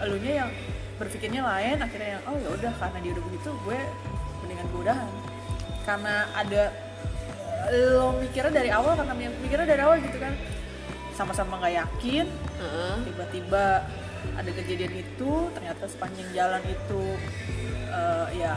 elunya yang berpikirnya lain akhirnya yang oh ya udah karena dia udah begitu gue mendingan gue udahan karena ada lo mikirnya dari awal karena mikirnya dari awal gitu kan sama-sama nggak yakin Heeh. tiba-tiba ada kejadian itu ternyata sepanjang jalan itu eh, ya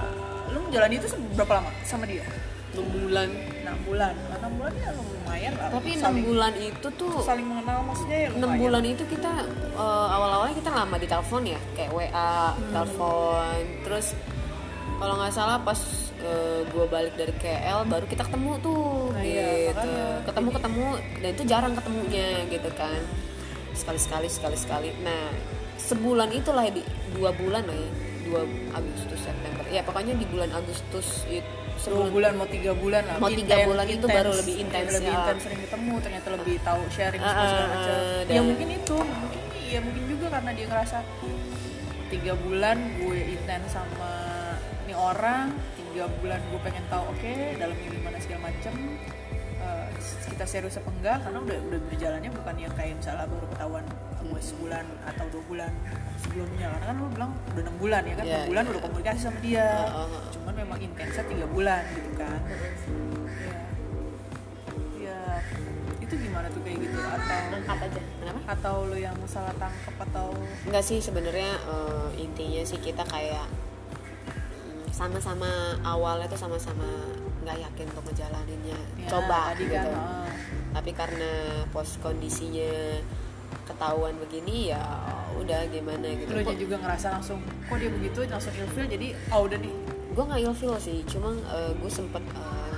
lu menjalani itu berapa lama sama dia enam bulan. Enam bulan. Enam bulan ya lumayan lah. Tapi enam bulan itu tuh saling mengenal maksudnya ya enam lumayan. bulan itu kita eh, awal-awalnya kita lama di telepon ya kayak WA telepon. Terus kalau nggak salah pas gue balik dari KL baru kita ketemu tuh Nah, iya, gitu. makanya. ketemu ketemu dan itu jarang ketemunya gitu kan. Sekali sekali sekali sekali nah sebulan itulah di dua bulan lah ya dua Agustus September. Ya pokoknya di bulan Agustus itu dua bulan mau tiga bulan lah. Mau tiga bulan itu baru lebih intens, lebih ya. intens sering ketemu ternyata lebih tahu sharing semua segala ah, macam. ah, ya mungkin itu. Mungkin ya mungkin juga karena dia ngerasa tiga bulan gue intens sama ini orang tiga bulan gue pengen tahu oke dalamnya gimana segala macam eh, kita serius apa enggak karena udah udah berjalannya bukan yang kayak misalnya baru ketahuan gue sebulan atau dua bulan sebelumnya. Karena kan lu bilang udah enam bulan ya kan Iya, enam bulan iya. udah komunikasi sama dia. Ah, ah. cuman memang intensnya tiga bulan gitu kan. Ya itu gimana tuh kayak gitu? Atau lengkap aja? Kenapa? atau lo yang salah tangkap atau Enggak sih sebenarnya eh, intinya sih kita kayak mm, sama-sama awalnya tuh sama-sama nggak yakin untuk ngejalaninnya. Ya, coba tadi gitu. kan tapi karena pos kondisinya ketahuan begini ya udah gimana gitu. Lo juga ngerasa langsung kok dia begitu? Langsung ilfil jadi oh udah nih. Gue nggak ilfil sih cuma gue sempet eh,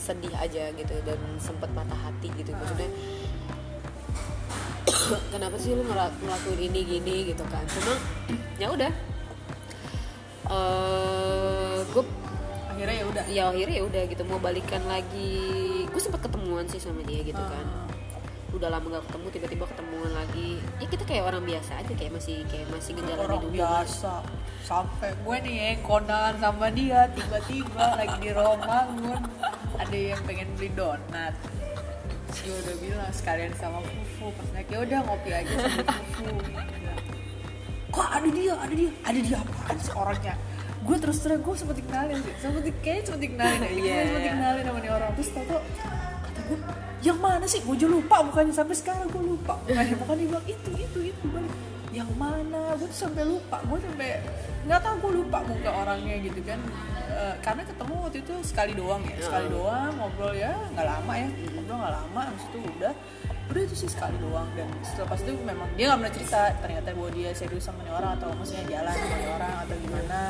sedih aja gitu dan sempet patah hati gitu. Maksudnya kenapa sih lu ngela- ngelakuin ini gini gitu kan? Cuma ya udah. Eh gue akhirnya ya udah. Ya akhirnya ya udah gitu. Mau balikan lagi. Gue sempet ketemuan sih sama dia gitu kan. Ah. udah lama gak ketemu tiba-tiba ketemuan lagi. Ya kita kayak orang biasa aja kayak masih kayak masih ngejalanin orang hubungan. biasa. Sampai gue nih ya kondangan sama dia tiba-tiba lagi di Romangun ada yang pengen beli donat. Gue udah bilang sekalian sama Fufu. Pas naik ya udah ngopi aja sama Fufu. Kok ada dia? Ada dia? Ada dia apaan sih orangnya gue terus terang gue sempet kenalin sih sempet kayaknya sempet kenalin ya. Gue sempet iya. kenalin sama nih orang. Terus tau kata gue yang mana sih? Gue juga lupa bukannya sampai sekarang gue lupa bukannya bukan dia bilang itu itu itu. Balik yang mana? Gue tuh sampai lupa. Gue sampai nggak tahu gue lupa muka orangnya gitu kan. Eh, karena ketemu waktu itu sekali doang ya. Sekali doang ngobrol ya. Nggak lama ya. Ngobrol nggak lama. Habis itu udah udah itu sih sekali doang dan setelah pas itu memang dia nggak pernah cerita ternyata bahwa dia serius sama nih orang atau maksudnya jalan sama nih orang atau gimana.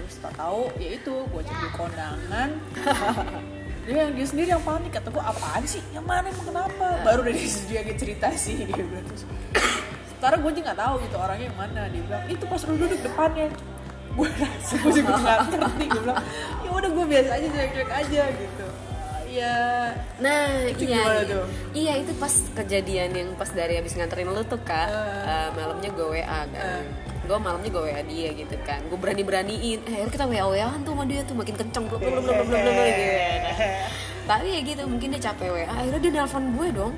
Terus tak tahu ya itu gue cek di kondangan. Dia yang dia sendiri yang panik. Kata gue apaan sih? Yang mana? Emang kenapa? Baru dari dia cerita sih dia bilang. Terus sekarang gue juga nggak tahu gitu orangnya yang mana dia bilang. Itu pas lu duduk depannya. Gue rasa gue juga nggak ngerti gue bilang ya udah gue biasa aja cuek-cuek aja gitu ya Nah, Itu iya, gimana iya. tuh? Iya, itu pas kejadian yang pas dari habis nganterin lu tuh, Kak. Eh, malamnya gue WA kan. Gue malamnya gue WA dia gitu kan. Gue berani-beraniin. Eh, akhirnya kita WA-WAan tuh sama dia tuh makin kenceng blub blub blub blub blub blub gitu. Tapi ya gitu, mungkin dia capek WA. Akhirnya dia nelpon gue dong.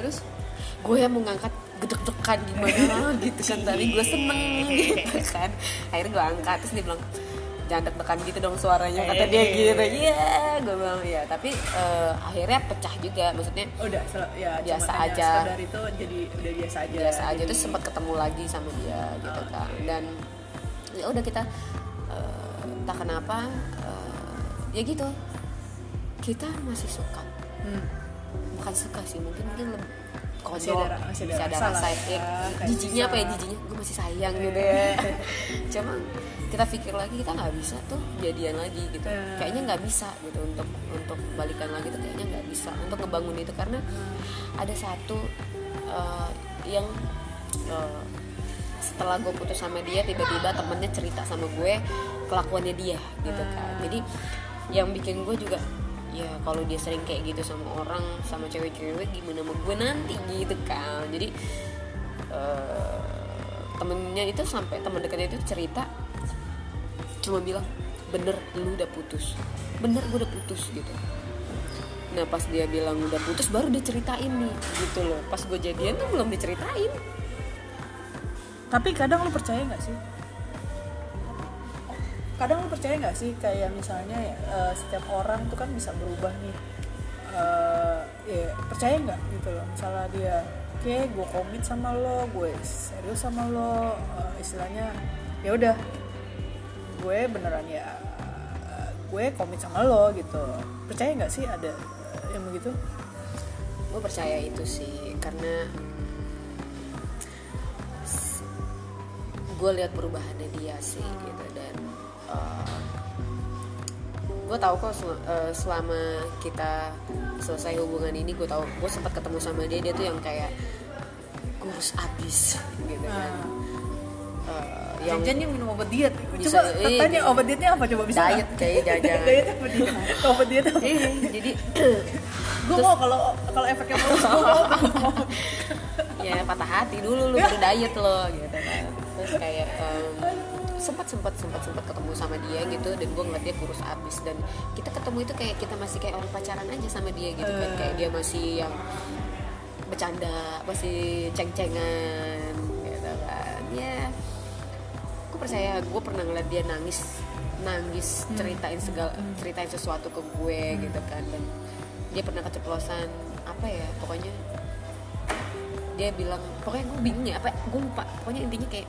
Terus gue yang mau ngangkat gedek-dekan gimana gitu kan tadi gue seneng gitu kan akhirnya gue angkat terus dia bilang jangan deg-degan gitu dong suaranya kata dia gitu. iya gue bilang iya. Tapi eh, akhirnya pecah juga maksudnya udah sel- ya Biasa aja. sekedar itu jadi udah biasa aja. Biasa aja terus sempat ketemu lagi sama dia gitu kan. dan ya udah kita eh, entah kenapa eh, ya gitu. Kita masih suka. Hmm. bukan suka sih mungkin mungkin lebih Masih ada masih ada masih ada rasa rasa lah ya, ya, jijinya apa ya jijinya gue masih sayang gitu ya. Cuma kita pikir lagi kita nggak bisa tuh jadian lagi gitu. Eh. kayaknya nggak bisa gitu untuk untuk balikan lagi tuh kayaknya nggak bisa untuk ngebangun itu. Karena ada satu eh, yang eh, setelah gue putus sama dia tiba-tiba temennya cerita sama gue kelakuannya dia gitu kan. Jadi yang bikin gue juga ya kalau dia sering kayak gitu sama orang sama cewek-cewek gimana sama gue nanti gitu kan. Jadi eh, temennya itu sampai teman dekatnya itu cerita cuma bilang bener lu udah putus. Bener gue udah putus gitu. Nah pas dia bilang udah putus baru dia ceritain nih gitu loh. Pas gue jadian tuh belum diceritain. Tapi kadang lu percaya nggak sih? Kadang lu percaya nggak sih kayak misalnya ya eh, setiap orang tuh kan bisa berubah nih? Eh, ya percaya nggak gitu loh? Misalnya dia oke gue komit sama lo gue serius sama lo eh, istilahnya ya udah. Gue beneran ya gue komit sama lo gitu. Percaya nggak sih ada eh, yang begitu? Gue percaya itu sih karena gue lihat perubahannya dia sih gitu. Dan gue tahu kok sel- eh, selama kita selesai hubungan ini gue tahu gue sempat ketemu sama dia dia tuh yang kayak kurus abis gitu kan Eh, yang Jangan yang minum obat diet. Bisa, Coba eh, tanya obat dietnya apa coba bisa? Diet kayaknya jangan-jangan. diet apa diet? obat diet apa? Iya, jadi gue mau kalau kalau efeknya mau gue mau. gua mau. ya patah hati dulu lu baru diet lo gitu kan terus kayak em, sempat sempat sempat sempat ketemu sama dia gitu dan gue ngeliat dia kurus abis dan kita ketemu itu kayak kita masih kayak orang pacaran aja sama dia gitu kan kayak dia masih yang bercanda masih ceng-cengan gitu kan. Ya gue percaya gue pernah ngeliat dia nangis nangis ceritain segala ceritain sesuatu ke gue gitu kan dan dia pernah keceplosan apa ya pokoknya dia bilang pokoknya gue bingung ya apa gue lupa pokoknya intinya kayak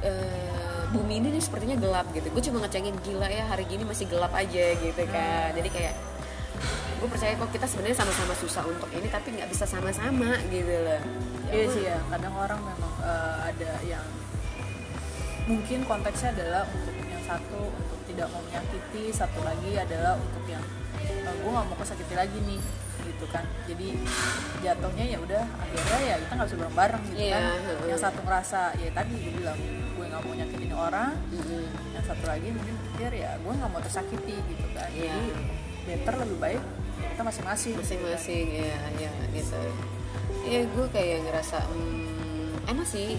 eh, bumi ini nih sepertinya gelap gitu. Gue cuma ngecengin gila ya hari gini masih gelap aja gitu kan. Jadi kayak gue percaya kok kita sebenarnya sama-sama susah untuk ini tapi nggak bisa sama-sama gitu loh. Ya Iya sih ya, kadang orang memang eh, ada yang mungkin konteksnya adalah untuk yang satu untuk tidak mau menyakiti, satu lagi adalah untuk yang gue nggak mau kesakiti lagi nih gitu kan. Jadi jatuhnya ya udah akhirnya ya kita nggak bisa bareng-bareng gitu Iya, kan. Yang satu ngerasa ya tadi gue bilang nggak mau nyakitin orang, Mm-mm. yang satu lagi mungkin pikir ya gue nggak mau tersakiti gitu kan. Iya. Jadi better lebih baik kita masing-masing. gitu kan. masing-masing ya ya gitu ya gue kayak ngerasa hmm, enak sih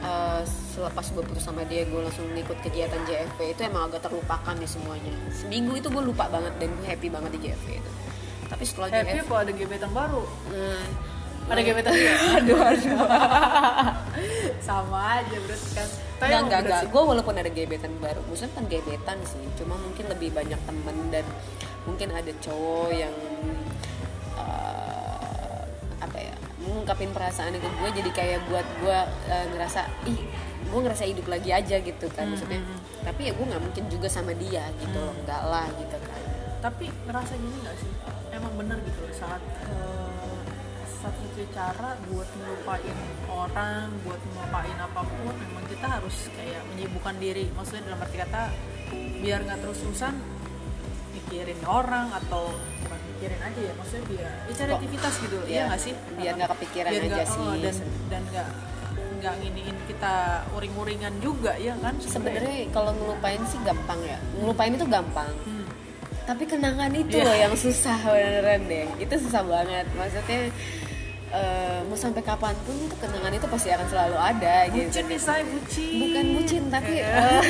eh, selepas gue putus sama dia gue langsung ngikut kegiatan JFP itu emang agak terlupakan nih semuanya seminggu itu gue lupa banget dan gue happy banget di JFP itu tapi setelah Happy JFP kok ada gebetan baru. nah, ada gebetan? Dia aduh aduh. Sama aja berarti kan Tapi bener enggak. sih. Gue walaupun ada gebetan baru, maksudnya kan gebetan sih. Cuma mungkin lebih banyak temen dan mungkin ada cowok yang eh, apa ya mengungkapin perasaan ke gue jadi kayak buat gue eh, ngerasa ih gue ngerasa hidup lagi aja gitu kan maksudnya. tapi ya gue nggak mungkin juga sama dia gitu loh. Enggak lah gitu kan. Tapi ngerasa gini nggak sih? Emang bener gitu loh saat eh, satu cara buat ngelupain orang buat ngelupain apa pun memang kita harus kayak menyibukkan diri. Maksudnya dalam arti kata biar nggak terus terusan mikirin orang atau bukan mikirin aja ya maksudnya biar ya cari aktivitas gitu Iya, iya nggak sih? biar nggak kepikiran Biar aja sih. oh, dan dan nggak nggak nginiin kita uring-uringan juga ya kan? Sebenarnya kalau ngelupain sih gampang ya. Ngelupain itu gampang. Hmm. tapi kenangan itu Iya. loh yang susah beneran deh. Itu susah banget. Maksudnya eh, mau sampai kapan pun itu kenangan itu pasti akan selalu ada gitu bucin nih saya bucin. Bukan bucin tapi Eh, eh,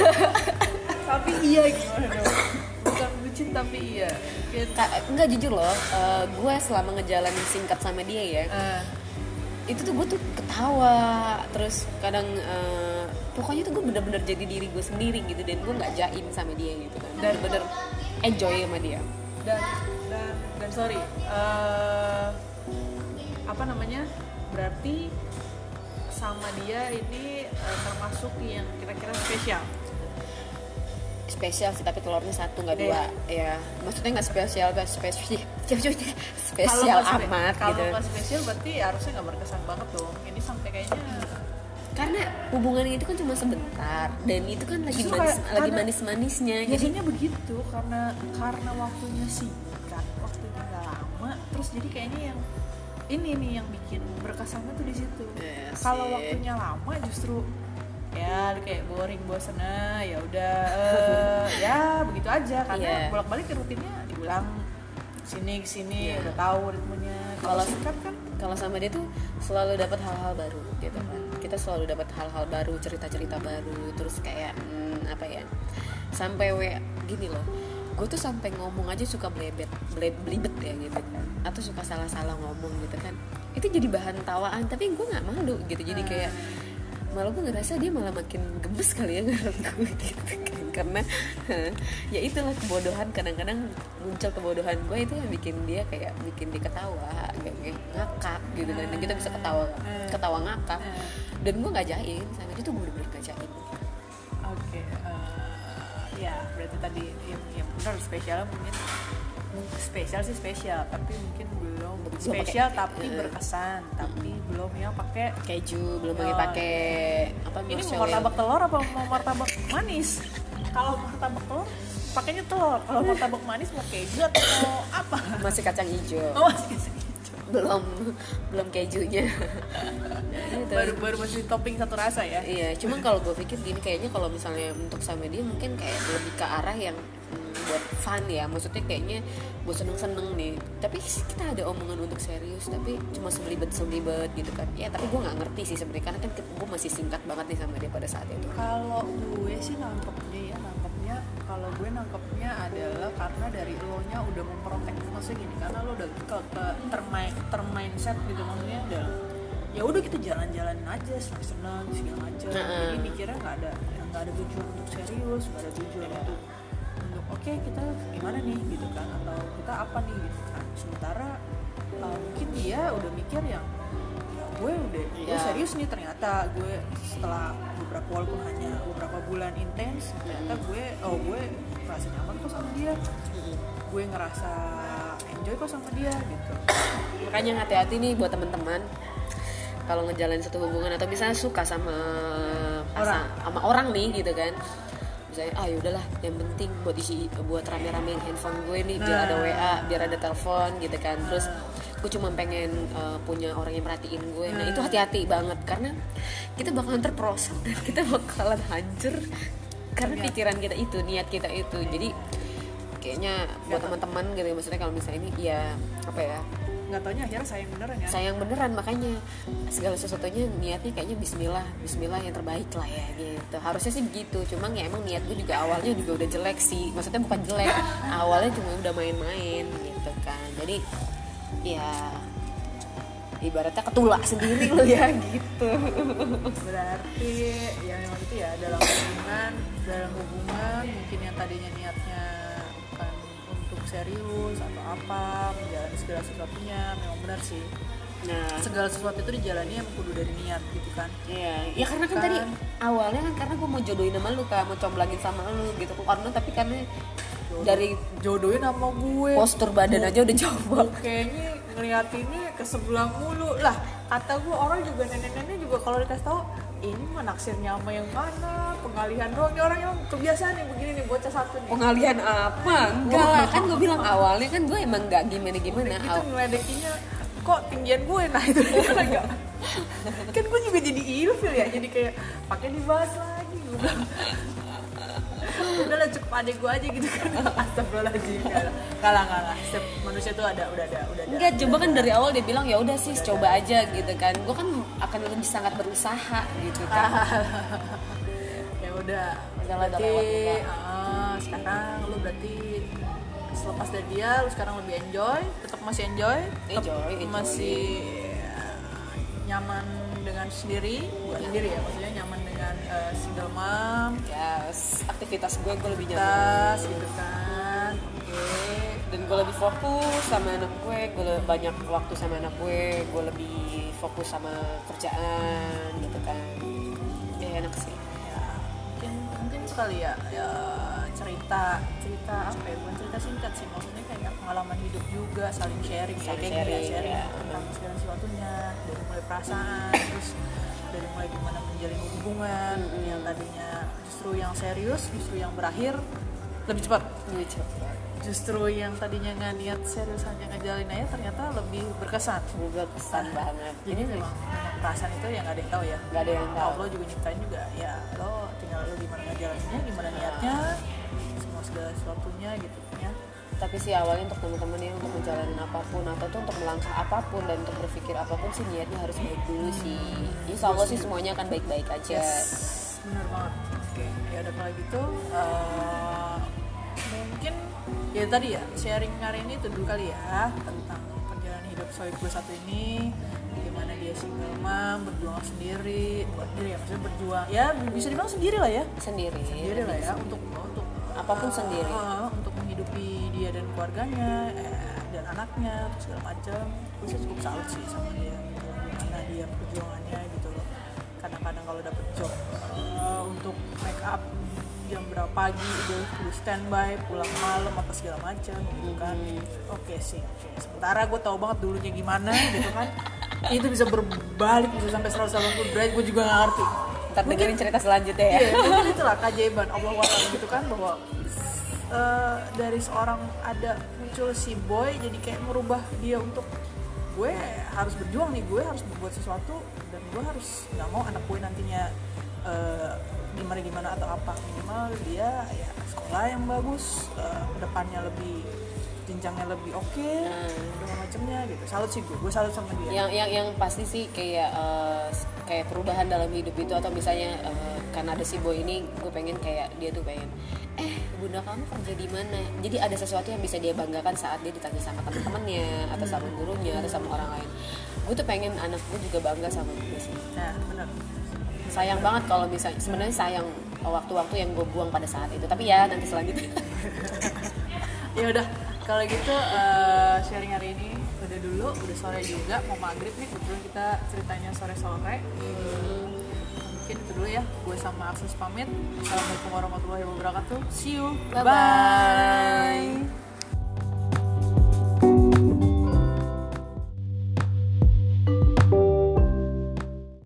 tapi iya gimana dong? Bukan bucin tapi iya. Kayak- ka- enggak jujur loh eh, gue selama ngejalanin singkat sama dia ya Eh, itu tuh gue tuh ketawa terus kadang eh, pokoknya tuh gue bener-bener jadi diri gue sendiri gitu dan gue nggak jaim sama dia gitu kan. Dan bener enjoy sama dia. Dan dan dan sorry eh, apa namanya berarti sama dia ini eh, termasuk yang kira-kira spesial? Spesial sih tapi telurnya satu nggak dua. Ya maksudnya nggak spesial nggak spesial. Spesial Kalau amat kalau gitu. nggak spesial berarti harusnya nggak berkesan banget dong. Ini sampai kayaknya karena hubungan itu kan cuma sebentar dan itu kan lagi Justru manis kayak- lagi karena- manis manisnya jadi biasanya begitu karena karena waktunya singkat waktunya nggak lama terus jadi kayaknya yang ini nih yang bikin berkesannya tuh di situ Iya kalau sih. waktunya lama justru ya kayak boring bosen ah, ya udah eh, ya begitu aja karena Iya. bolak balik rutinnya diulang sini sini Iya. udah tahu ritmenya kalau Kalau- singkat kan kalau sama dia tuh selalu dapat hal-hal baru gitu kan kita selalu dapat hal-hal baru cerita-cerita baru terus kayak hmm, apa ya sampai we gini loh gue tuh sampai ngomong aja suka blebet ble, belibet ya gitu. Atau suka salah-salah ngomong gitu kan. Itu jadi bahan tawaan tapi gue nggak malu gitu. Jadi kayak malah gue ngerasa dia malah makin gemes kali ya gue gitu kan. Karena ya itulah kebodohan. Kadang-kadang muncul kebodohan gue itu yang bikin dia kayak bikin dia ketawa kayak ngakak gitu kan. Dan kita bisa ketawa ketawa ngakak. Dan gue nggak jaim sama dia tuh bener-bener gak jaim oke eh, ya berarti tadi yang, benar spesialnya mungkin spesial sih spesial tapi mungkin belum Belum spesial tapi eh. berkesan tapi belum yang pakai keju belum pakai Oh, pakai apa ini mau martabak telur apa mau martabak manis? Kalau martabak telur pakainya telur. Kalau martabak manis mau keju atau mau apa? Masih kacang hijau. Oh masih keju. belum belum kejunya. Gitu. baru baru masih topping satu rasa ya? Iya, cuma kalau gue pikir gini kayaknya kalau misalnya untuk sama dia mungkin kayak lebih ke arah yang buat fun ya. Maksudnya kayaknya buat seneng-seneng nih. Tapi kita ada omongan untuk serius, tapi cuma selibet-selibet gitu kan. Ya, tapi gue nggak ngerti sih sebenarnya karena kan gue masih singkat banget nih sama dia pada saat itu. kalau gue sih nangkepnya ya nangkepnya kalau gue nangkepnya adalah karena dari lo nya udah memprotek maksudnya gini karena lo udah ke, ke termain termindset gitu maksudnya udah ya udah kita jalan-jalan aja senang senang segala macam jadi mikirnya nggak ada nggak ada tujuan untuk serius nggak ada tujuan untuk oke kita gimana nih gitu kan? Atau kita apa nih gitu kan? Sementara uh, mungkin dia udah mikir yang ya gue udah gue Iya. serius nih ternyata gue setelah beberapa walaupun hanya beberapa bulan intens ternyata gue oh gue merasa nyaman kok sama dia. Gue ngerasa enjoy kok sama dia gitu. Makanya hati-hati nih buat teman-teman kalau ngejalanin satu hubungan atau misalnya suka sama pasang, sama orang nih gitu kan misalnya ah yaudahlah yang penting buat isi buat rame-ramein handphone gue nih biar ada Nah. WA biar ada telepon gitu kan. Terus gue cuma pengen uh, punya orang yang perhatiin gue. Nah itu hati-hati banget karena kita bakalan terperosok dan kita bakalan hancur karena Niat. pikiran kita itu niat kita itu. Jadi kayaknya buat teman-teman gitu ya, maksudnya kalau misalnya ini ya apa ya nggak taunya akhirnya sayang beneran ya sayang beneran makanya segala sesuatunya niatnya kayaknya Bismillah Bismillah yang terbaik lah ya gitu. Harusnya sih begitu cuma ya emang niat gue juga awalnya juga udah jelek sih. Maksudnya bukan jelek awalnya cuma udah main-main gitu kan. Jadi ya ibaratnya ketulak sendiri lo ya gitu. Berarti ya memang itu ya dalam hubungan dalam hubungan mungkin yang tadinya niatnya serius atau apa menjalani segala sesuatunya memang benar sih. Nah. Segala sesuatu itu dijalani emang kudu dari niat gitu kan. Iya, ya karena kan Kan. tadi awalnya kan karena gue mau jodohin sama lu kan, mau comblangin sama lu gitu karena tapi karena dari jodohin sama gue. postur badan aja udah coba kayaknya ngeliatinnya ke sebelah mulu. Lah kata gue orang juga nenek-nenek juga kalau dikasih tahu ini mah naksirnya sama yang mana? Pengalihan doang. Ini orang yang kebiasaan nih begini nih bocah satu nih. Pengalihan apa? Enggak. Lah kan gue bilang awalnya kan gue emang nggak gimana gimana itu ngeledekinya kok tinggian gue nah itu enggak kan gue juga jadi ilfil ya jadi kayak pakai dibahas lagi. Gue udah lah cukup adek gue aja gitu kan. Astagfirullahaladzim. Kalah kalah kalah setiap manusia tuh ada udah ada udah ada. Enggak, coba kan dari awal dia bilang ya udah sih coba aja gitu kan. Gue kan akan lebih sangat berusaha gitu kan. ya udah. Berarti ah, sekarang lu berarti selepas dari dia lu sekarang lebih enjoy? Tetap masih enjoy? Tetap Enjoy, enjoy. masih ya, nyaman dengan sendiri bukan sendiri ya maksudnya nyaman dengan eh, single mom Yes, aktivitas gue gue lebih nyaman. tas gitu kan oke Dan gue lebih fokus sama anak gue, gue banyak waktu sama anak gue, gue lebih fokus sama kerjaan gitu kan. Ya enak sih. ya mungkin mungkin sekali ya, ya cerita cerita apa ya bukan cerita singkat sih maksudnya kayak pengalaman hidup juga saling sharing Saling kayak gini ya, sharing, sharing ya. tentang segala sesuatunya dari mulai perasaan terus dari mulai gimana menjalin hubungan yang tadinya justru yang serius justru yang berakhir lebih cepat Lucu. justru yang tadinya nggak niat serius hanya ngejalin aja ternyata lebih berkesan Gue pesan banget. jadi memang, memang perasaan itu yang nggak ada yang tahu ya Gak ada yang tahu. Allah juga nyiptain juga ya lo tinggal lo gimana ngejalaninnya gimana niatnya segala sesuatunya gitu ya. Tapi sih awalnya untuk teman-teman yang untuk menjalani apa pun atau tuh untuk melangkah apa pun dan untuk berpikir apa pun sih niatnya harus baik dulu sih. Insya Allah sih semuanya akan baik-baik aja. yes. Benar banget. Oke ya udah kalau gitu eh, mungkin ya tadi ya sharing hari ini itu dulu kali ya tentang perjalanan hidup soal gue satu ini gimana dia single mom berjuang sendiri sendiri ya maksudnya berjuang ya bisa dibilang sendiri lah ya. Sendiri. sendiri lah ya untuk untuk Apa pun sendiri. eh, untuk menghidupi dia dan keluarganya eh, dan anaknya terus segala macam. Gue sih cukup salut sih sama dia gitu karena dia perjuangannya gitu loh. Kadang-kadang kalau dapet job eh, untuk make up jam berapa pagi udah kudu standby pulang malam apa segala macam gitu kan. Oke sih oke. Sementara gue tahu banget dulunya gimana gitu kan. Itu bisa berbalik bisa sampai 180 derajat gue juga gak ngerti Ntar dengerin cerita selanjutnya ya. Iya, mungkin itulah keajaiban Allah Ta'ala gitu kan bahwa eh, dari seorang ada muncul si boy jadi kayak merubah dia untuk gue harus berjuang nih gue harus berbuat sesuatu dan gue harus nggak mau anak gue nantinya eh, gimana gimana atau apa. Minimal dia ya sekolah yang bagus eh, ke depannya lebih jenjangnya lebih oke segala macamnya gitu. Salut sih gue gue salut sama dia. Yang yang yang pasti sih kayak eh, kayak perubahan dalam hidup itu atau misalnya eh, karena ada si boy ini gue pengen kayak dia tuh pengen eh bunda kamu kerja di mana? Jadi ada sesuatu yang bisa dia banggakan saat dia ditanya sama teman-temannya atau sama gurunya atau sama orang lain. Gue tuh pengen anak gue juga bangga sama gue sih. Nah benar. Sayang banget kalau misalnya sebenarnya sayang waktu-waktu yang gue buang pada saat itu. Tapi ya nanti selanjutnya. Ya udah kalau gitu eh, sharing hari ini udah dulu udah sore juga mau maghrib nih kebetulan kita ceritanya sore sore mungkin itu dulu ya gue sama Akses pamit. Assalamualaikum warahmatullahi wabarakatuh. See you. Bye-bye. bye